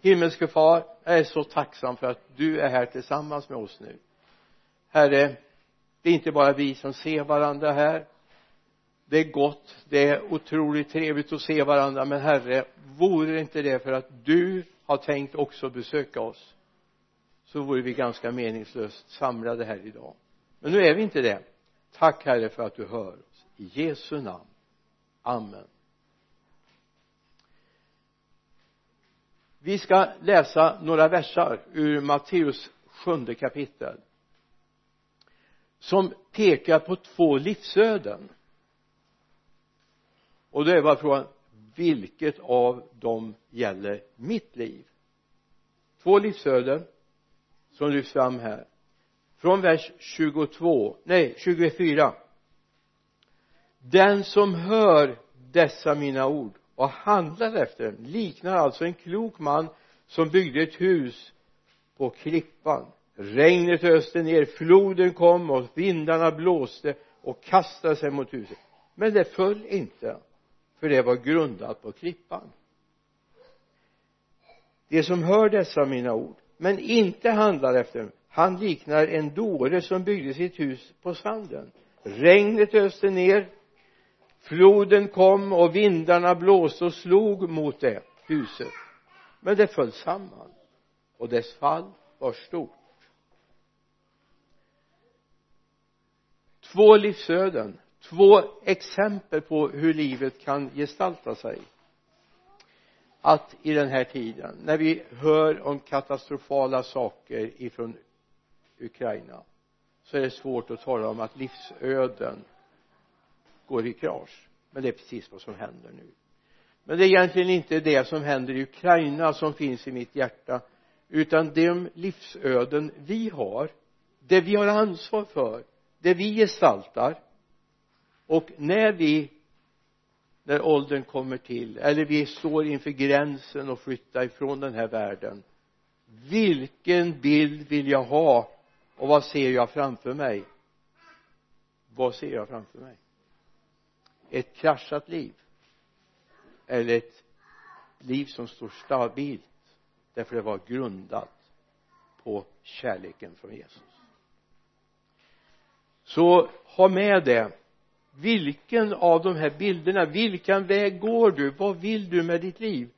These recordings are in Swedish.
himmelske far jag är så tacksam för att du är här tillsammans med oss nu. Herre det är inte bara vi som ser varandra här. Det är gott det är otroligt trevligt att se varandra men herre vore det inte det för att du har tänkt också besöka oss så vore vi ganska meningslöst samlade här idag. Men nu är vi inte det. Tack herre för att du hör oss. I Jesu namn. Amen. Vi ska läsa några versar ur Matteus sjunde kapitel som pekar på två livsöden. Och då är bara frågan vilket av dem gäller mitt liv? Två livsöden som lyfts fram här. Från vers 22 nej 24 den som hör dessa mina ord och handlar efter dem liknar alltså en klok man som byggde ett hus på klippan. Regnet öste ner floden kom och vindarna blåste och kastade sig mot huset. Men det föll inte för det var grundat på klippan. De som hör dessa mina ord men inte handlar efter dem han liknar en dåre som byggde sitt hus på sanden. Regnet öste ner floden kom och vindarna blåste och slog mot det huset. Men det föll samman och dess fall var stort. Två livsöden två exempel på hur livet kan gestalta sig. Att i den här tiden när vi hör om katastrofala saker ifrån Ukraina så är det svårt att tala om att livsöden går i krasch men det är precis vad som händer nu. Men det är egentligen inte det som händer i Ukraina som finns i mitt hjärta utan de livsöden vi har det vi har ansvar för det vi gestaltar. Och när vi när åldern kommer till eller vi står inför gränsen och flyttar ifrån den här världen vilken bild vill jag ha? Och vad ser jag framför mig? Vad ser jag framför mig? Ett kraschat liv eller ett liv som står stabilt därför det var grundat på kärleken från Jesus. Så ha med det. Vilken av de här bilderna vilken väg går du? Vad vill du med ditt liv?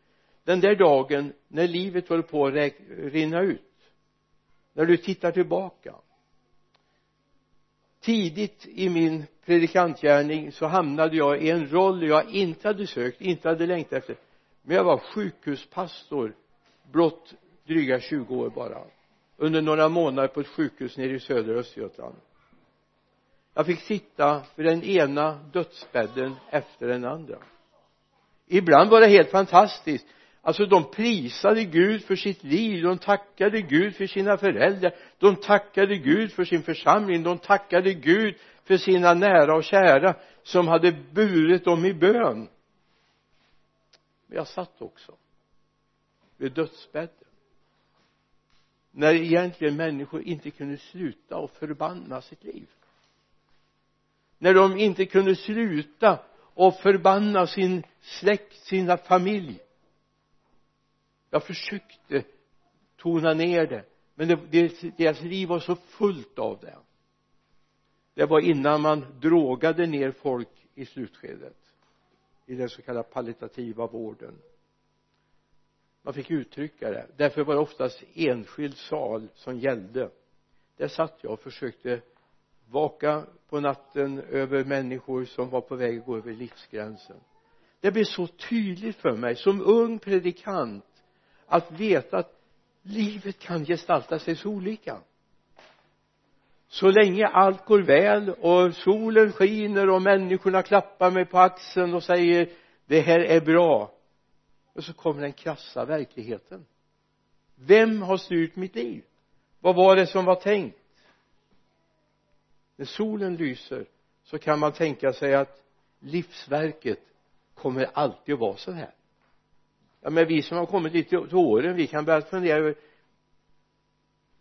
Den där dagen när livet håller på att rinna ut. När du tittar tillbaka tidigt i min predikantgärning så hamnade jag i en roll jag inte hade sökt, inte hade längtat efter. Men jag var sjukhuspastor blott dryga 20 år bara. Under några månader på ett sjukhus nere i södra Östergötland. Jag fick sitta vid den ena dödsbädden efter den andra. Ibland var det helt fantastiskt alltså de prisade Gud för sitt liv de tackade Gud för sina föräldrar de tackade Gud för sin församling de tackade Gud för sina nära och kära som hade burit dem i bön. Men jag satt också vid dödsbädden. När egentligen människor inte kunde sluta och förbanna sitt liv. När de inte kunde sluta och förbanna sin släkt, sina familj jag försökte tona ner det men det, det, deras liv var så fullt av det. Det var innan man drogade ner folk i slutskedet i den så kallade palliativa vården. Man fick uttrycka det. Därför var det oftast enskild sal som gällde. Där satt jag och försökte vaka på natten över människor som var på väg att gå över livsgränsen. Det blev så tydligt för mig. Som ung predikant att veta att livet kan gestalta sig så olika. Så länge allt går väl och solen skiner och människorna klappar mig på axeln och säger det här är bra och så kommer den krassa verkligheten. Vem har styrt mitt liv? Vad var det som var tänkt? När solen lyser så kan man tänka sig att livsverket kommer alltid att vara så här ja men vi som har kommit lite till åren vi kan börja fundera över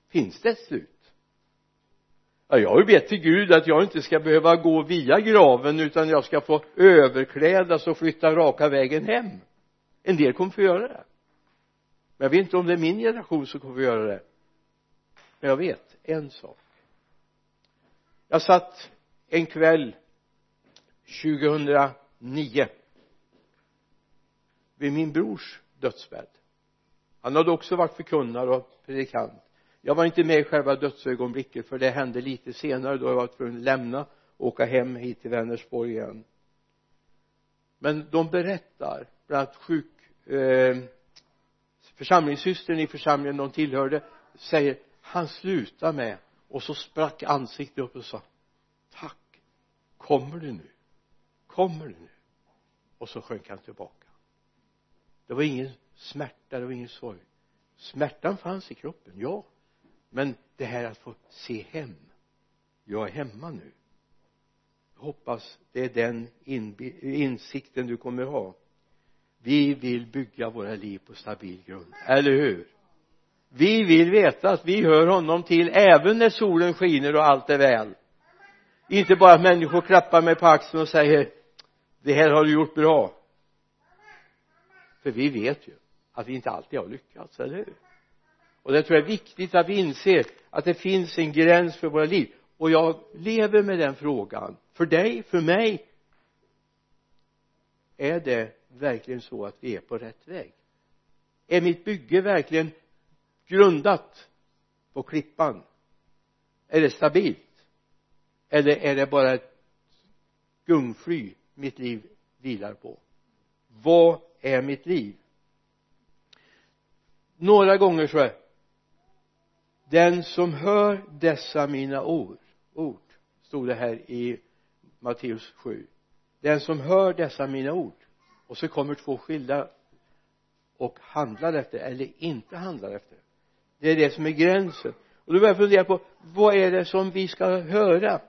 finns det ett slut? Ja jag har ju bett till Gud att jag inte ska behöva gå via graven utan jag ska få överklädas och flytta raka vägen hem. En del kommer få göra det. Men jag vet inte om det är min generation som kommer få göra det. Men jag vet en sak. Jag satt en kväll 2009 vid min brors dödsbädd. Han hade också varit förkunnare och predikant. Jag var inte med i själva dödsögonblicket för det hände lite senare då jag var tvungen att lämna och åka hem hit till Vänersborg igen. Men de berättar bland annat sjuk eh, församlingssystern i församlingen de tillhörde säger han slutade med och så sprack ansiktet upp och sa tack kommer du nu? Kommer du nu? Och så sjönk han tillbaka det var ingen smärta det var ingen sorg. Smärtan fanns i kroppen ja. Men det här att få se hem. Jag är hemma nu. Jag hoppas det är den insikten du kommer ha. Vi vill bygga våra liv på stabil grund, eller hur? Vi vill veta att vi hör honom till även när solen skiner och allt är väl. Inte bara att människor klappar mig på axeln och säger det här har du gjort bra för vi vet ju att vi inte alltid har lyckats, eller hur? Och det tror jag är viktigt att vi inser att det finns en gräns för våra liv. Och jag lever med den frågan. För dig, för mig är det verkligen så att vi är på rätt väg? Är mitt bygge verkligen grundat på klippan? Är det stabilt? Eller är det bara ett gungfly mitt liv vilar på? Vad är mitt liv. Några gånger så är den som hör dessa mina ord ord stod det här i Matteus 7 den som hör dessa mina ord och så kommer två skilda och handlar efter eller inte handlar efter. Det är det som är gränsen. Och då börjar jag fundera på vad är det som vi ska höra?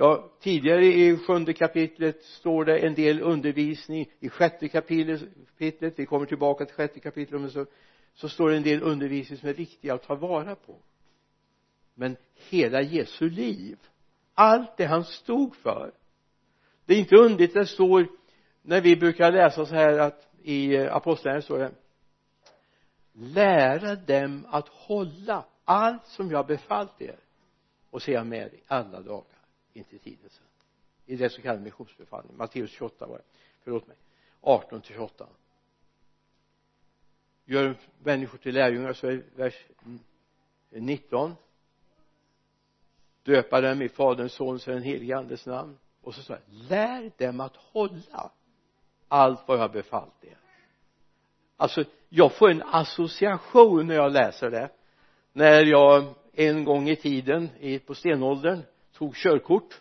Ja tidigare i sjunde kapitlet står det en del undervisning. I sjätte kapitlet vi kommer tillbaka till sjätte kapitlet men så, så står det en del undervisning som är viktig att ta vara på. Men hela Jesu liv allt det han stod för. Det är inte underligt det står när vi brukar läsa så här att i apostlagärningarna står det lära dem att hålla allt som jag befallt er och se med i alla dagar inte tiden sen i det så kallade missionsbefallningen. Matteus 28 var det. Förlåt mig. 18 till 28 gör människor till lärjungar så är vers 19 döpa dem i faderns sons och den helige andes namn. Och så står det lär dem att hålla allt vad jag har befallt er. Alltså jag får en association när jag läser det. När jag en gång i tiden på stenåldern tog körkort.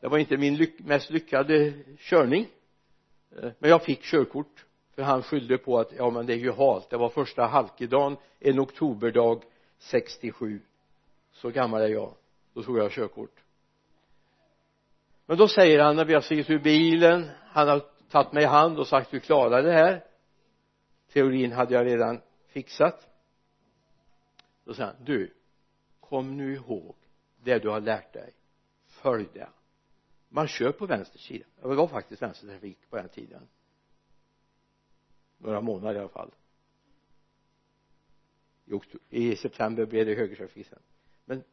Det var inte min lyck mest lyckade körning. Eh, men jag fick körkort för han skyllde på att ja men det är ju halt. Det var första halkedagen en oktoberdag 67 så gammal är jag. Då tog jag körkort. Men då säger han när vi har stigit ur bilen han har tagit mig i hand och sagt du klarar det här. Teorin hade jag redan fixat. Då säger han du kom nu ihåg det du har lärt dig. Följ det. Man kör på vänster sida. Det var faktiskt vänstertrafik på den tiden. Några månader i alla fall. I, oktober i september blev det högertrafik sen men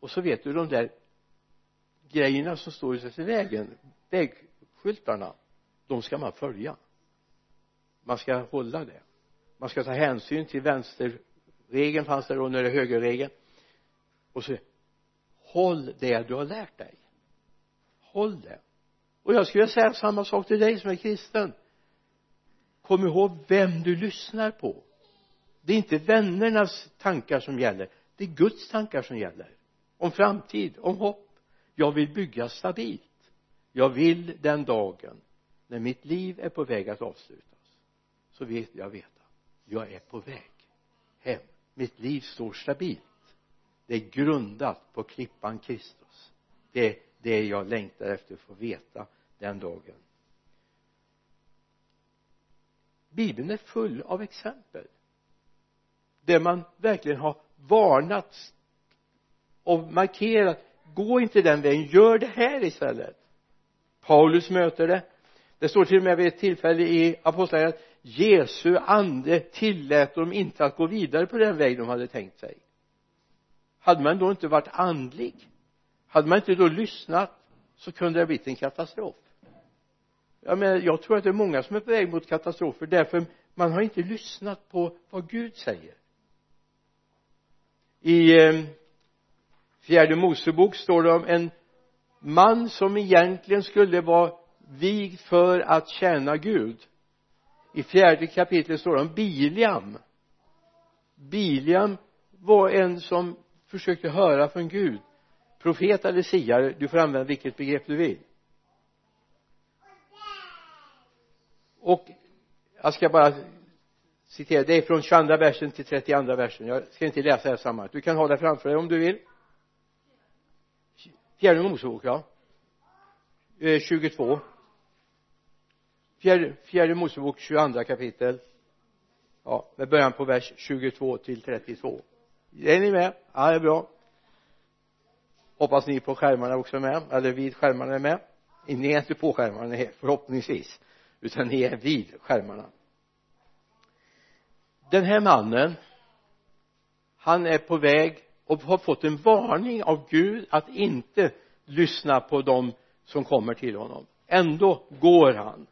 och så vet du de där grejerna som står i vägen. Vägskyltarna de ska man följa. Man ska hålla det. Man ska ta hänsyn till vänsterregeln fanns det då när det är högerregeln. Och så håll det du har lärt dig. Håll det. Och jag skulle säga samma sak till dig som är kristen. Kom ihåg vem du lyssnar på. Det är inte vännernas tankar som gäller. Det är Guds tankar som gäller. Om framtid, om hopp. Jag vill bygga stabilt. Jag vill den dagen när mitt liv är på väg att avslutas så vet jag veta jag är på väg hem. Mitt liv står stabilt det är grundat på klippan Kristus. Det är det jag längtar efter att få veta den dagen. Bibeln är full av exempel. Där man verkligen har varnat och markerat gå inte den vägen gör det här istället. Paulus möter det. Det står till och med vid ett tillfälle i apostlagärningarna Jesu ande tillät dem inte att gå vidare på den väg de hade tänkt sig hade man då inte varit andlig hade man inte då lyssnat så kunde det ha blivit en katastrof. Jag menar jag tror att det är många som är på väg mot katastrofer därför man har inte lyssnat på vad Gud säger. I eh, fjärde Mosebok står det om en man som egentligen skulle vara vigd för att tjäna Gud. I fjärde kapitlet står det om Biliam. Biliam var en som försökte höra från Gud. Profet eller siare du får använda vilket begrepp du vill. Och jag ska bara citera det är från 22 versen till 32 versen. Jag ska inte läsa det här sammanhanget. Du kan ha det framför dig om du vill. Fjärde Mosebok ja. Eh, 22 fjärde, fjärde Mosebok 22 kapitel. Ja med början på vers 22 till 32 är ni med? Ja det är bra. Hoppas ni på skärmarna också är med eller vid skärmarna är med. Ni är inte på skärmarna förhoppningsvis utan ni är vid skärmarna. Den här mannen han är på väg och har fått en varning av Gud att inte lyssna på dem som kommer till honom. Ändå går han.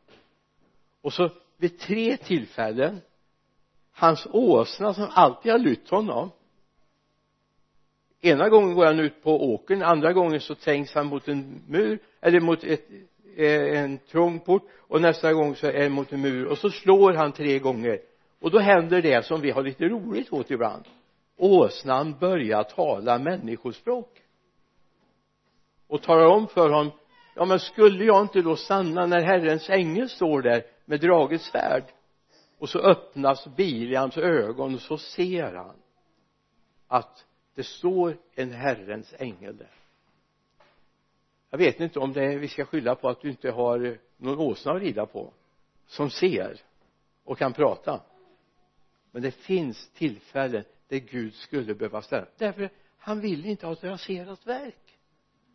Och så vid tre tillfällen hans åsna som alltid har lytt honom ena gången går han ut på åkern andra gången så trängs han mot en mur eller mot ett, eh, en trång port och nästa gång så är det mot en mur och så slår han tre gånger. Och då händer det som vi har lite roligt åt ibland. Åsnan börjar tala människospråk. Och talar om för honom ja men skulle jag inte då stanna när Herrens ängel står där med draget svärd? Och så öppnas Biliams ögon och så ser han att det står en Herrens ängel där. Jag vet inte om det är, vi ska skylla på att du inte har eh, någon åsna att rida på som ser och kan prata. Men det finns tillfällen där Gud skulle behöva ställa. Därför han vill inte ha ett raserat verk.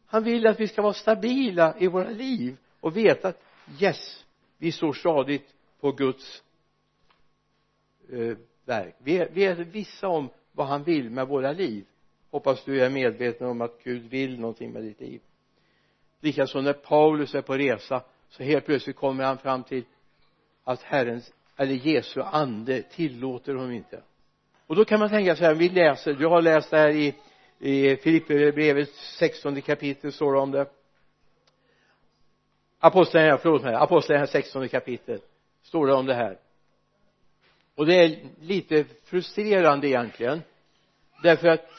Han vill att vi ska vara stabila i våra liv och veta att yes vi står stadigt på Guds eh, verk. Vi är, vi är vissa om vad han vill med våra liv hoppas du är medveten om att Gud vill någonting med ditt liv. Likaså när Paulus är på resa så helt plötsligt kommer han fram till att Herrens eller Jesu ande tillåter honom inte. Och då kan man tänka så här vi läser du har läst det här i i Filipperbrevet 16 kapitel står det om det. Apostlagärningarna, förlåt mig, apostlagärningarna 16 kapitel står det om det här. Och det är lite frustrerande egentligen därför att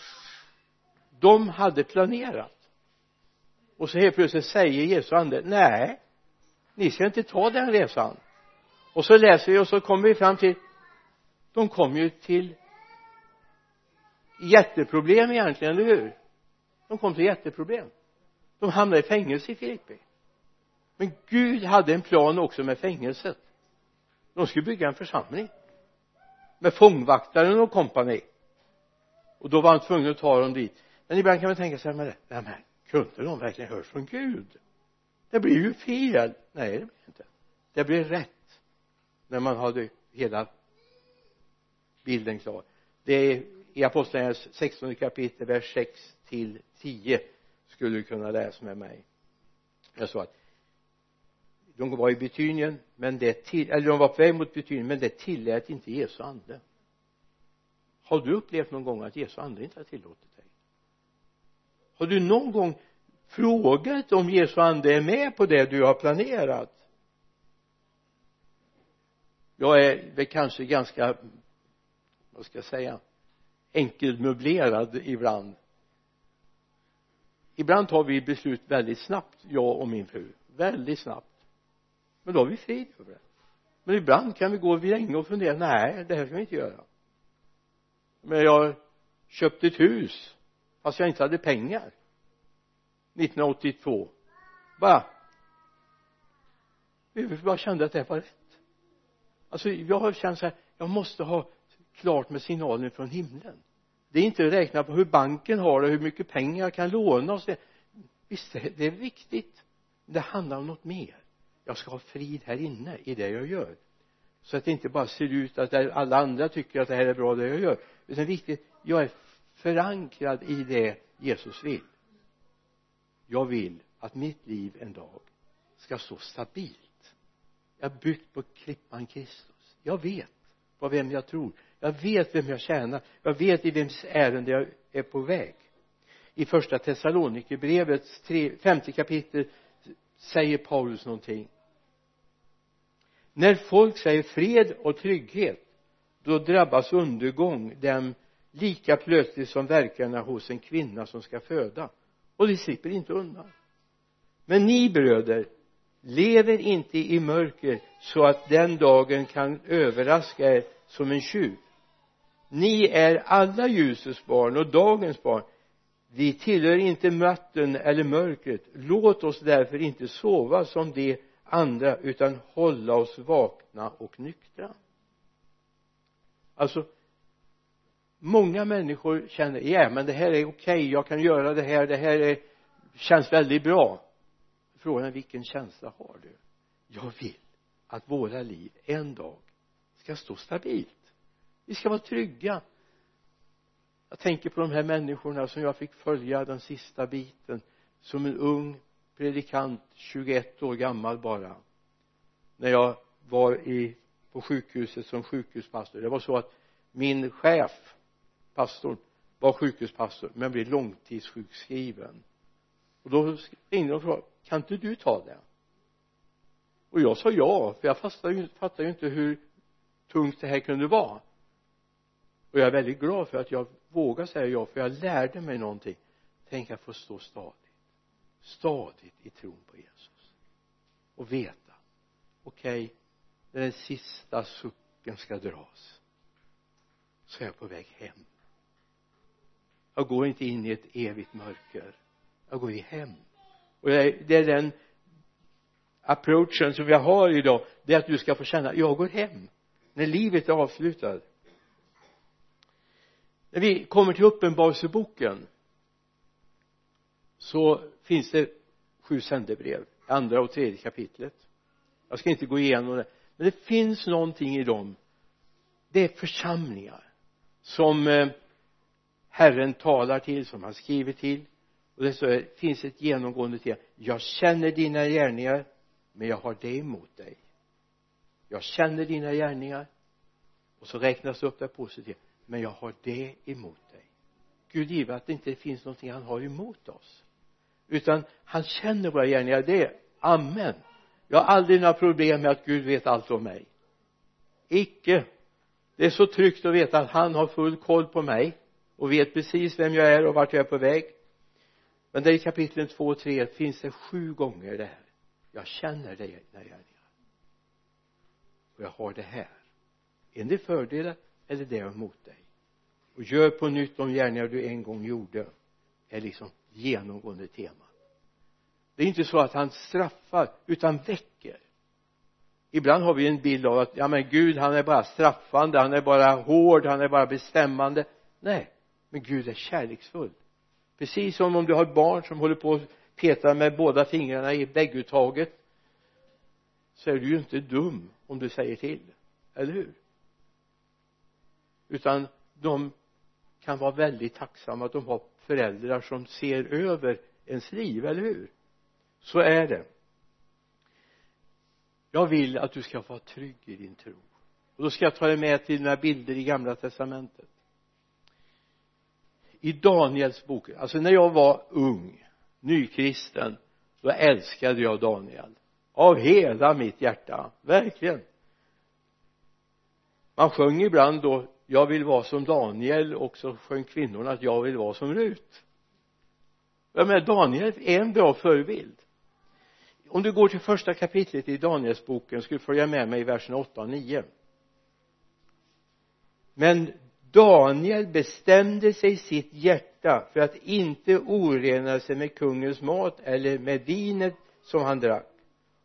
de hade planerat. Och så helt plötsligt säger Jesu ande nej ni ska inte ta den resan. Och så läser vi och så kommer vi fram till de kom ju till jätteproblem egentligen, eller hur? De kom till jätteproblem. De hamnade i fängelse i Filippi men Gud hade en plan också med fängelset. De skulle bygga en församling med fångvaktaren och kompani. Och då var han tvungen att ta dem dit men ibland kan man tänka sig men, men kunde de verkligen hört från Gud? Det blir ju fel. Nej det blir inte. Det blir rätt när man hade hela bilden klar. Det är i apostlagärningarnas 16 kapitel vers 6 till 10 skulle du kunna läsa med mig. Jag sa att de var i Betynien men det till, eller de var på väg mot Betynien men det tillät inte Jesu ande. Har du upplevt någon gång att Jesu ande inte har tillåtit har du någon gång frågat om Jesu ande är med på det du har planerat? Jag är väl kanske ganska vad ska jag säga enkelmöblerad ibland. Ibland tar vi beslut väldigt snabbt jag och min fru. Väldigt snabbt. Men då har vi frid över det. Men ibland kan vi gå länge och fundera nej det här ska vi inte göra. Men jag köpte ett hus fast jag inte hade pengar. 1982 bara jag bara kände att det var rätt. Alltså jag har känt så här jag måste ha klart med signalen från himlen. Det är inte att räkna på hur banken har det hur mycket pengar jag kan låna och så. Visst det är viktigt. Det handlar om något mer. Jag ska ha frid här inne i det jag gör. Så att det inte bara ser ut att alla andra tycker att det här är bra det jag gör. Utan viktigt jag är förankrad i det Jesus vill. Jag vill att mitt liv en dag ska stå stabilt. Jag är byggt på klippan Kristus. Jag vet på vem jag tror. Jag vet vem jag tjänar. Jag vet i vems ärende jag är på väg. I första Thessalonikerbrevets femte kapitel säger Paulus någonting. När folk säger fred och trygghet då drabbas undergång dem lika plötsligt som verkarna hos en kvinna som ska föda. Och de slipper inte undan. Men ni bröder lever inte i mörker så att den dagen kan överraska er som en tjuv. Ni är alla ljusets barn och dagens barn. Vi tillhör inte natten eller mörkret. Låt oss därför inte sova som de andra utan hålla oss vakna och nyktra. Alltså många människor känner ja men det här är okej okay, jag kan göra det här det här är, känns väldigt bra. Frågan är vilken känsla har du? Jag vill att våra liv en dag ska stå stabilt. Vi ska vara trygga. Jag tänker på de här människorna som jag fick följa den sista biten som en ung predikant 21 år gammal bara. När jag var i på sjukhuset som sjukhuspastor. Det var så att min chef pastorn var sjukhuspastor men blev långtidssjukskriven. Och då ringde de och frågade kan inte du ta det? Och jag sa ja för jag fattade ju, fattade ju inte hur tungt det här kunde vara. Och jag är väldigt glad för att jag vågar säga ja för jag lärde mig någonting. Tänk att få stå stadigt stadigt i tron på Jesus och veta okej okay, när den sista sucken ska dras så är jag på väg hem jag går inte in i ett evigt mörker jag går hem och det är den approachen som jag har idag det är att du ska få känna jag går hem när livet är avslutat när vi kommer till uppenbarelseboken så finns det sju sändebrev andra och tredje kapitlet. Jag ska inte gå igenom det men det finns någonting i dem. Det är församlingar som eh, Herren talar till som han skriver till. Och det så finns ett genomgående tema jag känner dina gärningar men jag har det emot dig. Jag känner dina gärningar. Och så räknas det upp det positiva men jag har det emot dig. Gud give att det inte finns någonting han har emot oss. Utan han känner våra gärningar. Det är amen. Jag har aldrig några problem med att Gud vet allt om mig. Icke. Det är så tryggt att veta att han har full koll på mig och vet precis vem jag är och vart jag är på väg. Men där i kapitlen 2 och 3 finns det sju gånger det här. Jag känner dig dina gärningar och jag har det här. Är det fördelar eller det är emot dig? Och gör på nytt de gärningar du en gång gjorde. Är liksom genomgående tema. Det är inte så att han straffar utan väcker. Ibland har vi en bild av att ja men Gud han är bara straffande han är bara hård han är bara bestämmande. Nej men Gud är kärleksfull. Precis som om du har ett barn som håller på att peta med båda fingrarna i vägguttaget så är du ju inte dum om du säger till eller hur? Utan de kan vara väldigt tacksamma att de har föräldrar som ser över ens liv, eller hur? Så är det. Jag vill att du ska vara trygg i din tro. Och då ska jag ta dig med till några bilder i gamla testamentet i Daniels bok alltså när jag var ung nykristen då älskade jag Daniel. Av hela mitt hjärta verkligen. Man sjöng ibland då jag vill vara som Daniel och så sjöng kvinnorna att jag vill vara som Rut jag menar Daniel är en bra förebild. Om du går till första kapitlet i Danielsboken ska du följa med mig i verserna 8 och 9 men Daniel bestämde sig i sitt hjärta för att inte orena sig med kungens mat eller med vinet som han drack.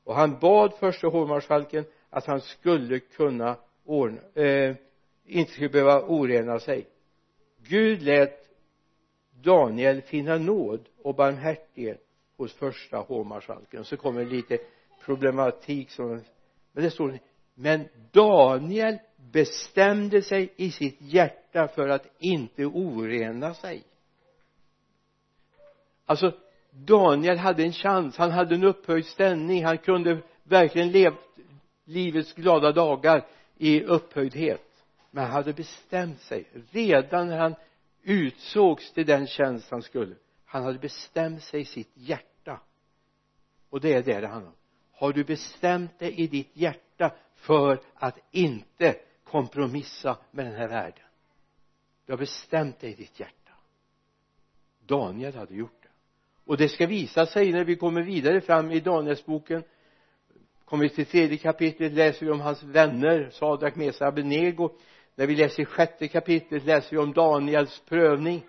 Och han bad första hovmarskalken att han skulle kunna ordna, eh, inte skulle behöva orena sig. Gud lät Daniel finna nåd och barmhärtighet hos första hovmarskalken. Så kommer lite problematik som men det står men Daniel bestämde sig i sitt hjärta för att inte orena sig. Alltså Daniel hade en chans han hade en upphöjd ställning han kunde verkligen levt livets glada dagar i upphöjdhet. Men han hade bestämt sig redan när han utsågs till den tjänst han skulle. Han hade bestämt sig i sitt hjärta. Och det är det det handlar om. Har du bestämt dig i ditt hjärta för att inte kompromissa med den här världen. Du har bestämt dig i ditt hjärta. Daniel hade gjort det. Och det ska visa sig när vi kommer vidare fram i Danielsboken. Kommer vi till tredje kapitlet läser vi om hans vänner Sadak, Mesa, Abednego. När vi läser sjätte kapitlet läser vi om Daniels prövning.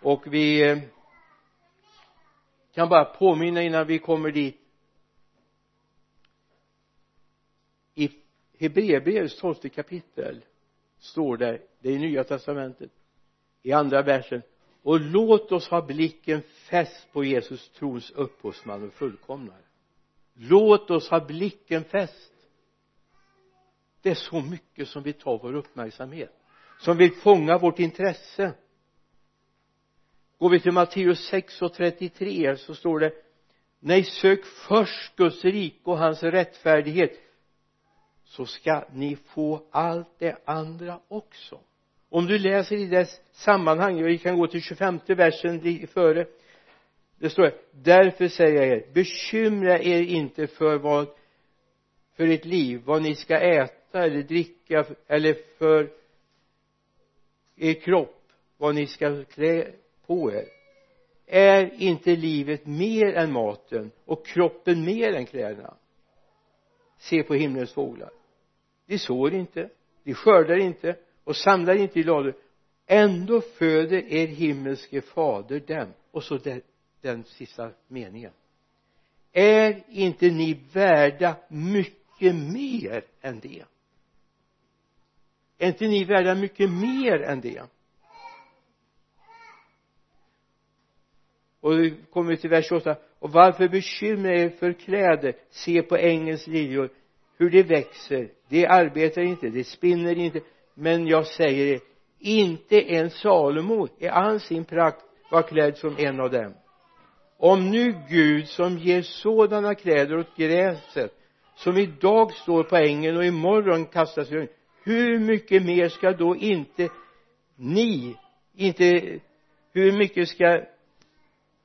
Och vi eh, kan bara påminna innan vi kommer dit i Hebreerbrevets tolfte kapitel står det det är i nya testamentet i andra versen. Och låt oss ha blicken fäst på Jesus trons upphovsman och fullkomnare. Låt oss ha blicken fäst. Det är så mycket som vill ta vår uppmärksamhet som vill fånga vårt intresse. Går vi till Matteus 6 och 33 så står det nej sök först Guds rike och hans rättfärdighet så ska ni få allt det andra också. Om du läser i dess sammanhang vi kan gå till 25 versen före. Det står därför säger jag er bekymra er inte för vad för ert liv vad ni ska äta eller dricka eller för er kropp vad ni ska klä på er. Är inte livet mer än maten och kroppen mer än kläderna? Se på himlens fåglar. De sår inte de skördar inte och samlar inte i lador ändå föder er himmelske fader dem. Och så den, den sista meningen. Är inte ni värda mycket mer än det? Är inte ni värda mycket mer än det? Och nu kommer vi till vers 28 och varför bekymrar er för kläder se på ängens liljor. Hur de växer. De arbetar inte de spinner inte. Men jag säger er inte en Salomo i all sin prakt var klädd som en av dem. Om nu Gud som ger sådana kläder åt gräset som idag står på ängen och imorgon kastas i hur mycket mer ska då inte ni inte hur mycket ska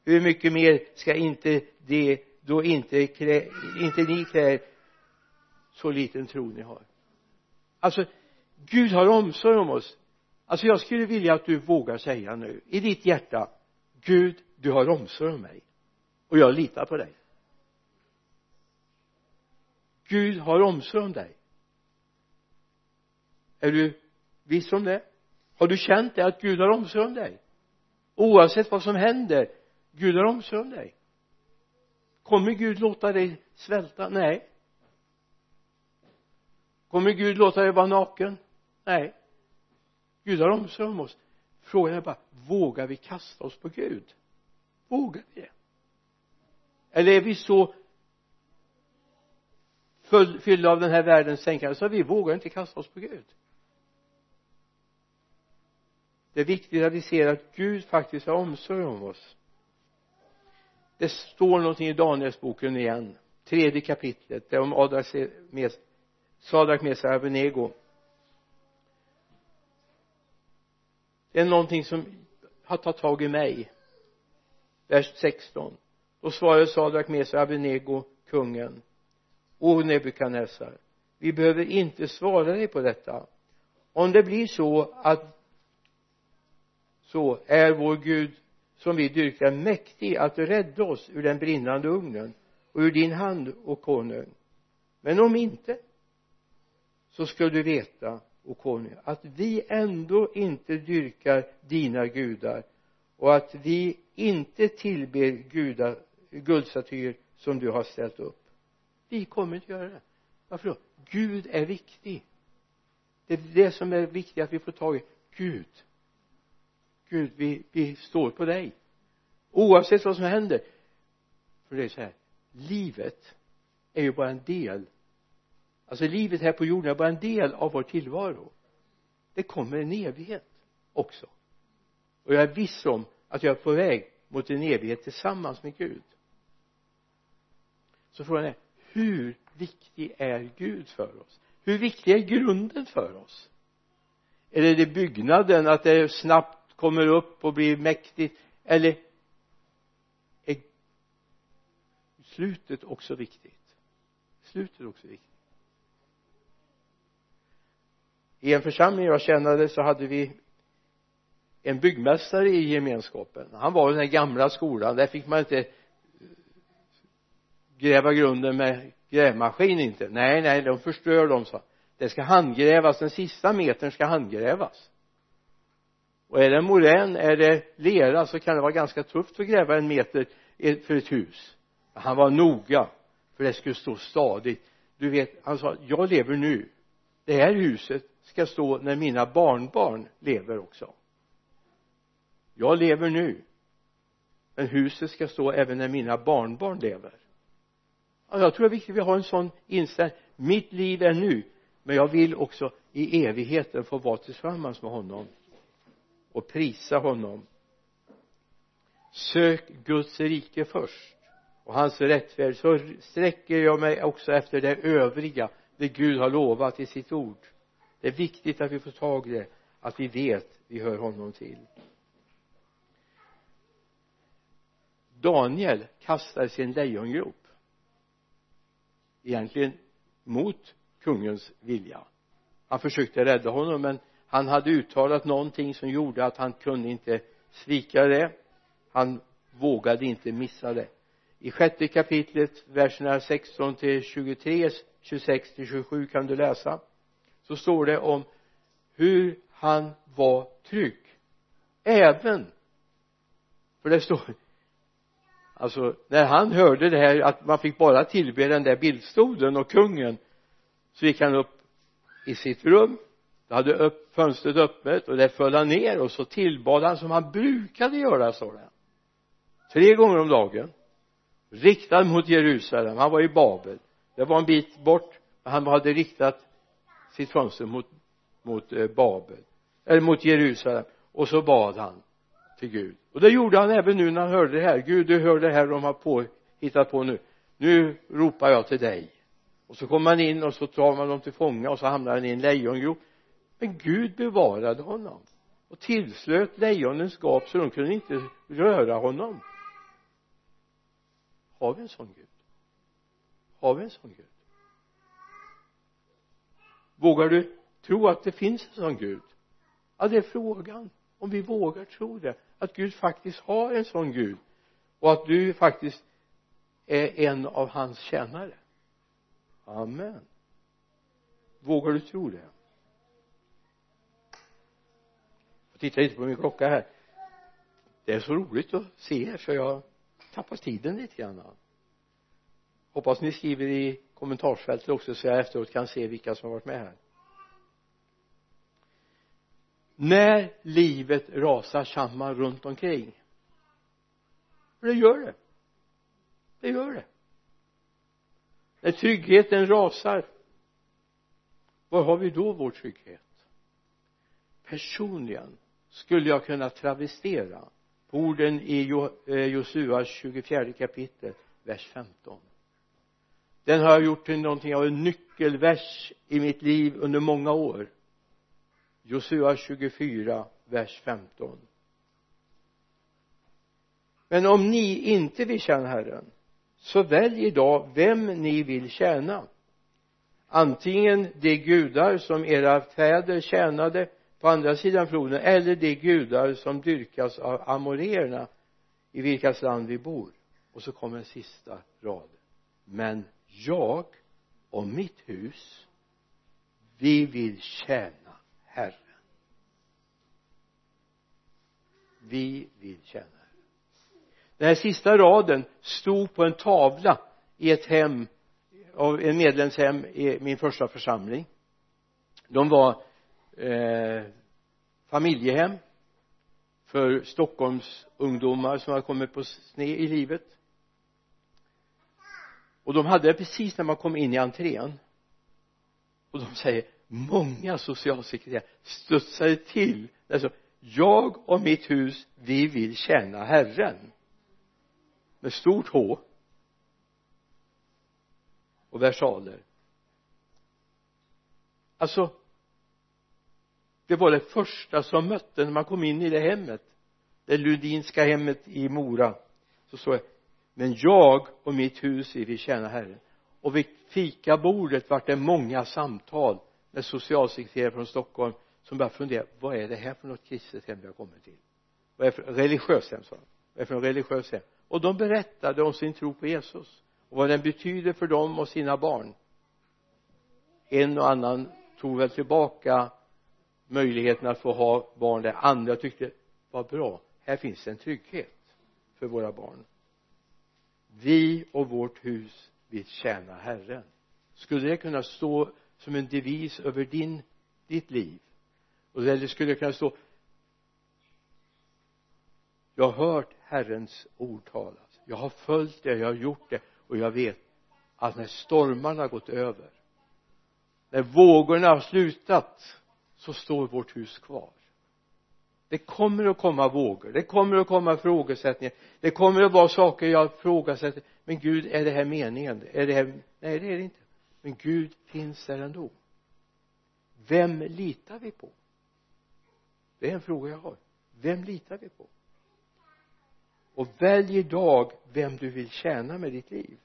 hur mycket mer ska inte det då inte krä, inte ni klä så liten tro ni har? Alltså Gud har omsorg om oss. Alltså jag skulle vilja att du vågar säga nu i ditt hjärta Gud du har omsorg om mig. Och jag litar på dig. Gud har omsorg om dig. Är du viss om det? Har du känt det att Gud har omsorg om dig? Oavsett vad som händer Gud har omsorg om dig. Kommer Gud låta dig svälta? Nej. Kommer Gud låta dig vara naken? Nej. Gud har omsorg om oss. Frågan är bara vågar vi kasta oss på Gud? Vågar vi det? Eller är vi så fyllda av den här världens tänkande så vi vågar inte kasta oss på Gud? Det är viktigt att vi ser att Gud faktiskt har omsorg om oss det står någonting i Danielsboken igen tredje kapitlet det är om Adrak med Sadrak Mesa Abenego det är någonting som har tagit tag i mig. Vers 16 då svarade Sadrak Mesa Abenego kungen o Nebukadnessar vi behöver inte svara dig på detta. Om det blir så att så är vår Gud som vi dyrkar mäktig att rädda oss ur den brinnande ugnen och ur din hand och konung. Men om inte så ska du veta o konung att vi ändå inte dyrkar dina gudar och att vi inte tillber gudar guldstatyer som du har ställt upp. Vi kommer inte göra det. Varför då? Gud är viktig. Det är det som är viktigt att vi får tag i. Gud. Gud vi, vi står på dig. Oavsett vad som händer. För det är så här livet är ju bara en del. Alltså livet här på jorden är bara en del av vår tillvaro. Det kommer en evighet också. Och jag är viss om att jag är på väg mot en evighet tillsammans med Gud. Så frågan är hur viktig är Gud för oss? Hur viktig är grunden för oss? Är det, byggnaden att det är snabbt kommer upp och blir mäktigt eller är slutet också viktigt? Slutet också viktigt. I en församling jag tjänade så hade vi en byggmästare i gemenskapen. Han var i den här gamla skolan. Där fick man inte gräva grunden med grävmaskin inte. Nej nej de förstör de sa det ska handgrävas. Den sista metern ska handgrävas och är det morän är det lera så kan det vara ganska tufft att gräva en meter för ett hus. Han var noga för det skulle stå stadigt. Du vet han sa jag lever nu. Det här huset ska stå när mina barnbarn lever också. Jag lever nu. Men huset ska stå även när mina barnbarn lever. Jag tror det är viktigt att vi har en sån inställning. Mitt liv är nu men jag vill också i evigheten få vara tillsammans med honom och prisa honom. Sök Guds rike först och hans rättfärd så sträcker jag mig också efter det övriga det Gud har lovat i sitt ord. Det är viktigt att vi får tag i det att vi vet vi hör honom till. Daniel kastade sin lejongrop egentligen mot kungens vilja. Han försökte rädda honom men han hade uttalat någonting som gjorde att han kunde inte svika det. Han vågade inte missa det. I sjätte kapitlet verserna 16 till 23 26 till 27 kan du läsa. Så står det om hur han var trygg. Även för det står alltså när han hörde det här att man fick bara tillbe den där bildstolen och kungen så gick han upp i sitt rum då hade upp, fönstret öppet och där föll han ner och så tillbad han som han brukade göra står det. Tre gånger om dagen. Riktad mot Jerusalem. Han var i Babel. Det var en bit bort men han hade riktat sitt fönster mot mot eh, Babel. Eller mot Jerusalem. Och så bad han till Gud. Och det gjorde han även nu när han hörde det här. Gud du hör det här de har på, hittat på nu. Nu ropar jag till dig. Och så kommer man in och så tar man dem till fånga och så hamnar han i en lejongrop men Gud bevarade honom och tillslöt lejonens gap så de kunde inte röra honom. Har vi en sån Gud? Har vi en sån Gud? Vågar du tro att det finns en sån Gud? Ja det är frågan om vi vågar tro det. Att Gud faktiskt har en sån Gud och att du faktiskt är en av hans tjänare. Amen. Vågar du tro det jag tittar inte på min klocka här. Det är så roligt att se er så jag tappar tiden lite grann hoppas ni skriver i kommentarsfältet också så jag efteråt kan se vilka som har varit med här. När livet rasar samman runt omkring. För det gör det. Det gör det. När tryggheten rasar var har vi då vår trygghet? Personligen skulle jag kunna travestera på orden i eh, Josua 24 kapitel vers 15 den har jag gjort till någonting av en nyckelvers i mitt liv under många år. Josua 24 vers 15 men om ni inte vill tjäna Herren så välj idag vem ni vill tjäna. Antingen de gudar som era fäder tjänade på andra sidan floden eller de gudar som dyrkas av amorerna i vilkas land vi bor. Och så kommer en sista rad. Men jag och mitt hus vi vill tjäna Herren. Vi vill tjäna Herren. Den här sista raden stod på en tavla i ett hem av en medlemshem i min första församling. De var eh, familjehem för Stockholms ungdomar som har kommit på sned i livet. Och de hade det precis när man kom in i entrén och de säger många socialsekreterare studsade till. Alltså jag och mitt hus vi vill tjäna Herren. Med stort H. Och versaler. Alltså det var det första som mötte när man kom in i det hemmet. Det ludinska hemmet i Mora. Så såg jag men jag och mitt hus vi vill tjäna Herren. Och vid fikabordet vart det många samtal med socialsekreterare från Stockholm som började fundera vad är det här för något kristet hem vi har kommit till? Vad är det för religiöst hem sa de. Vad är det för religiöst hem? Och de berättade om sin tro på Jesus och vad den betyder för dem och sina barn. En och annan tog väl tillbaka möjligheten att få ha barn där andra tyckte vad bra här finns en trygghet för våra barn. Vi och vårt hus vill tjäna Herren. Skulle det kunna stå som en devis över din ditt liv? Och det skulle kunna stå jag har hört Herrens ord talas. Jag har följt det, jag har gjort det och jag vet att när stormarna gått över när vågorna har slutat så står vårt hus kvar. Det kommer att komma vågor det kommer att komma frågesättningar det kommer att vara saker jag frågasätter. Men Gud är det här meningen? Är det här nej det är det inte. Men Gud finns där ändå. Vem litar vi på? Det är en fråga jag har. Vem litar vi på? Och välj idag vem du vill tjäna med ditt liv.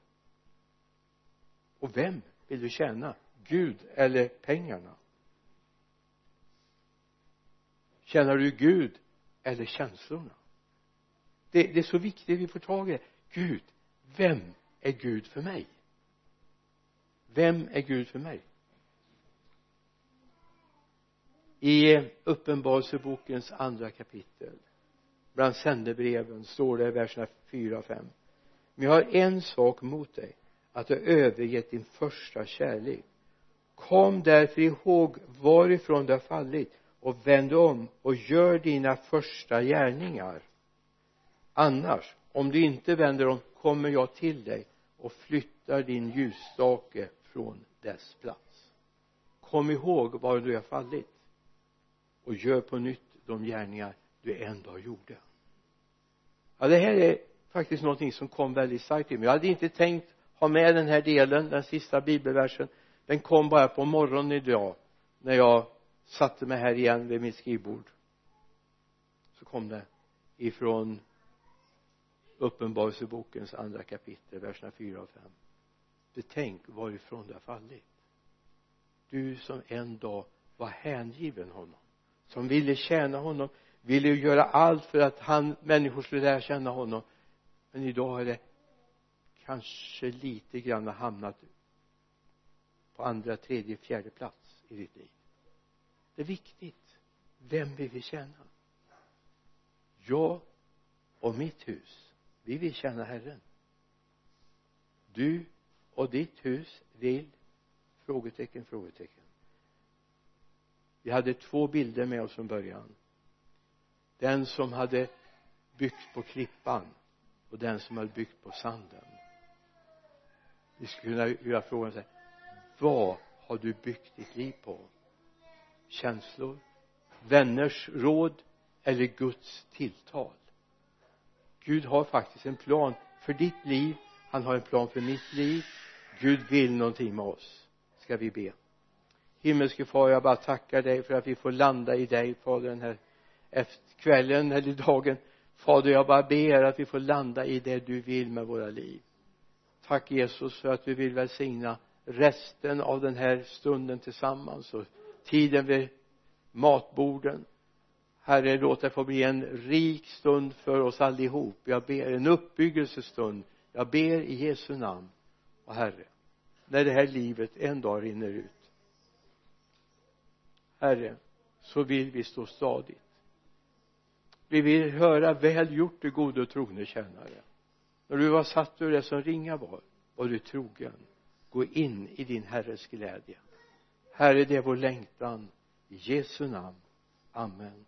Och vem vill du tjäna? Gud eller pengarna? Känner du Gud eller känslorna? Det, det är så viktigt vi får tag i det. Gud vem är Gud för mig? Vem är Gud för mig? I uppenbarelsebokens andra kapitel bland sändebreven står det i verserna 4 och 5 men jag har en sak mot dig att du har övergett din första kärlek. Kom därför ihåg varifrån du har fallit och vänd om och gör dina första gärningar. Annars om du inte vänder om kommer jag till dig och flyttar din ljusstake från dess plats. Kom ihåg var du har fallit och gör på nytt de gärningar du en dag gjorde. Ja det här är faktiskt någonting som kom väldigt starkt till mig. Jag hade inte tänkt ha med den här delen den sista bibelversen. Den kom bara på morgonen idag när jag satte mig här igen vid mitt skrivbord. Så kom det ifrån uppenbarelsebokens andra kapitel verserna 4 och 5 betänk varifrån du har fallit. Du som en dag var hängiven honom som ville tjäna honom ville göra allt för att han, människor skulle lära känna honom. Men idag har det kanske lite grann hamnat på andra, tredje, fjärde plats i ditt liv det är viktigt vem vill vi tjäna. Jag och mitt hus vi vill tjäna Herren. Du och ditt hus vill? Frågetecken, frågetecken. Vi hade två bilder med oss från början. Den som hade byggt på klippan och den som hade byggt på sanden. Vi skulle kunna göra frågan så här. Vad har du byggt ditt liv på? Känslor vänners råd eller Guds tilltal. Gud har faktiskt en plan för ditt liv. Han har en plan för mitt liv. Gud vill någonting med oss ska vi be. Himmelske far jag bara tackar dig för att vi får landa i dig fader den här efter kvällen eller dagen. Fader jag bara ber att vi får landa i det du vill med våra liv. Tack Jesus för att du vill välsigna resten av den här stunden tillsammans och tiden vid matborden. Herre låt det få bli en rik stund för oss allihop. Jag ber en uppbyggelsestund. Jag ber i Jesu namn. Och herre när det här livet en dag rinner ut. Herre så vill vi stå stadigt. Vi vill höra väl gjort du gode och trogne tjänare. När du var satt ur det som ringa var var du trogen. Gå in i din herres glädje herre det är vår längtan. I Jesu namn. Amen.